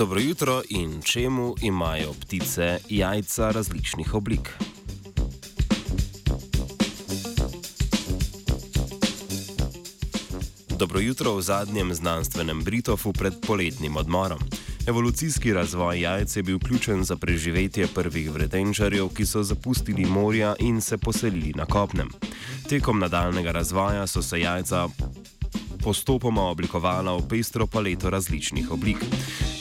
Dobro jutro in čemu imajo ptice jajca različnih oblik? Dobro jutro v zadnjem znanstvenem Britofu pred poletnim odmorom. Evolucijski razvoj jajc je bil ključen za preživetje prvih vretenčarjev, ki so zapustili morja in se poselili na kopnem. Tekom nadaljnega razvoja so se jajca postopoma oblikovala v pestro paleto različnih oblik.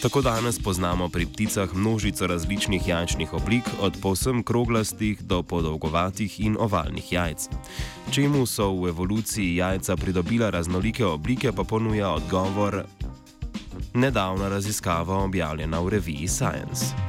Tako danes poznamo pri pticah množico različnih jajčnih oblik, od povsem kroglastih do podolgovatih in ovalnih jajc. Čemu so v evoluciji jajca pridobila raznolike oblike, pa ponuja odgovor nedavna raziskava objavljena v reviji Science.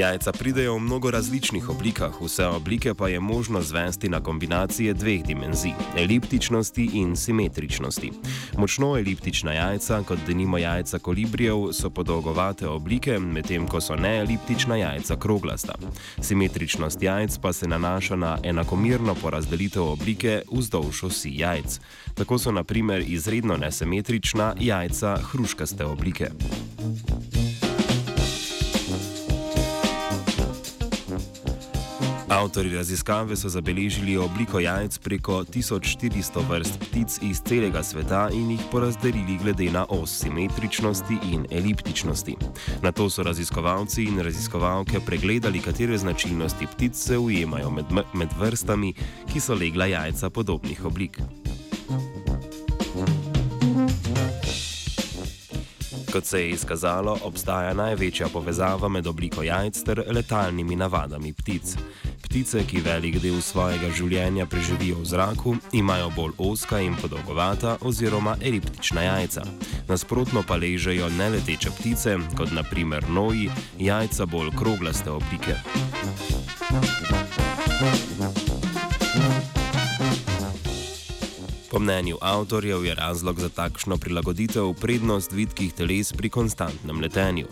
Jajca pridejo v mnogo različnih oblikah, vse oblike pa je možno zvesti na kombinacije dveh dimenzij: eliptičnosti in simetričnosti. Močno eliptična jajca, kot denimo jajca kolibrijev, so podolgovate oblike, medtem ko so neeliptična jajca kroglasta. Simetričnost jajc pa se nanaša na enakomerno porazdelitev oblike vzdolž osi jajc. Tako so na primer izredno nesimetrična jajca hruškaste oblike. Avtori raziskave so zabeležili obliko jajc preko 1400 vrst ptic iz celega sveta in jih porazdelili glede na os simetričnosti in eliptičnosti. Na to so raziskovalci in raziskovalke pregledali, katere značilnosti ptic se ujemajo med, med vrstami, ki so legla jajca podobnih oblik. Kot se je izkazalo, obstaja največja povezava med obliko jajc ter letalnimi navadami ptic. Ptice, ki velik del svojega življenja preživijo v zraku, imajo bolj oska in podolgovata oziroma eliptična jajca. Nasprotno pa ležejo neleteče ptice, kot naprimer noji, jajca bolj kroglaste oblike. Po mnenju avtorjev je razlog za takšno prilagoditev prednost vidkih teles pri konstantnem letenju.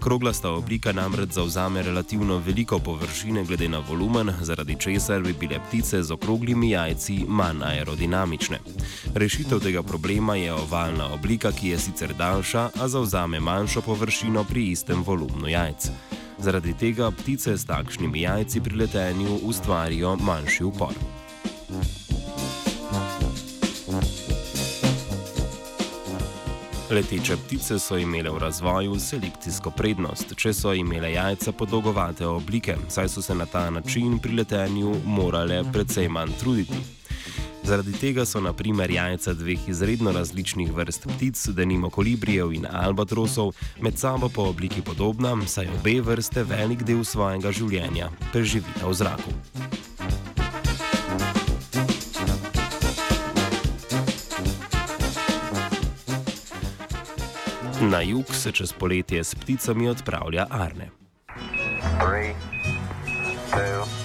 Kroglasta oblika namreč zauzame relativno veliko površine glede na volumen, zaradi česar bi bile ptice z okroglimi jajci manj aerodinamične. Rešitev tega problema je ovalna oblika, ki je sicer daljša, a zauzame manjšo površino pri istem volumnu jajc. Zaradi tega ptice s takšnimi jajci pri letenju ustvarijo manjši upor. Leteče ptice so imele v razvoju selekcijsko prednost, če so imele jajca podolgovate oblike, saj so se na ta način pri letenju morale precej manj truditi. Zaradi tega so na primer jajca dveh izredno različnih vrst ptic, denimo kolibrijev in albatrosov, med sabo po obliki podobna, saj obe vrste velik del svojega življenja preživita v zraku. Na jug se čez poletje s pticami odpravlja Arne. Three, two,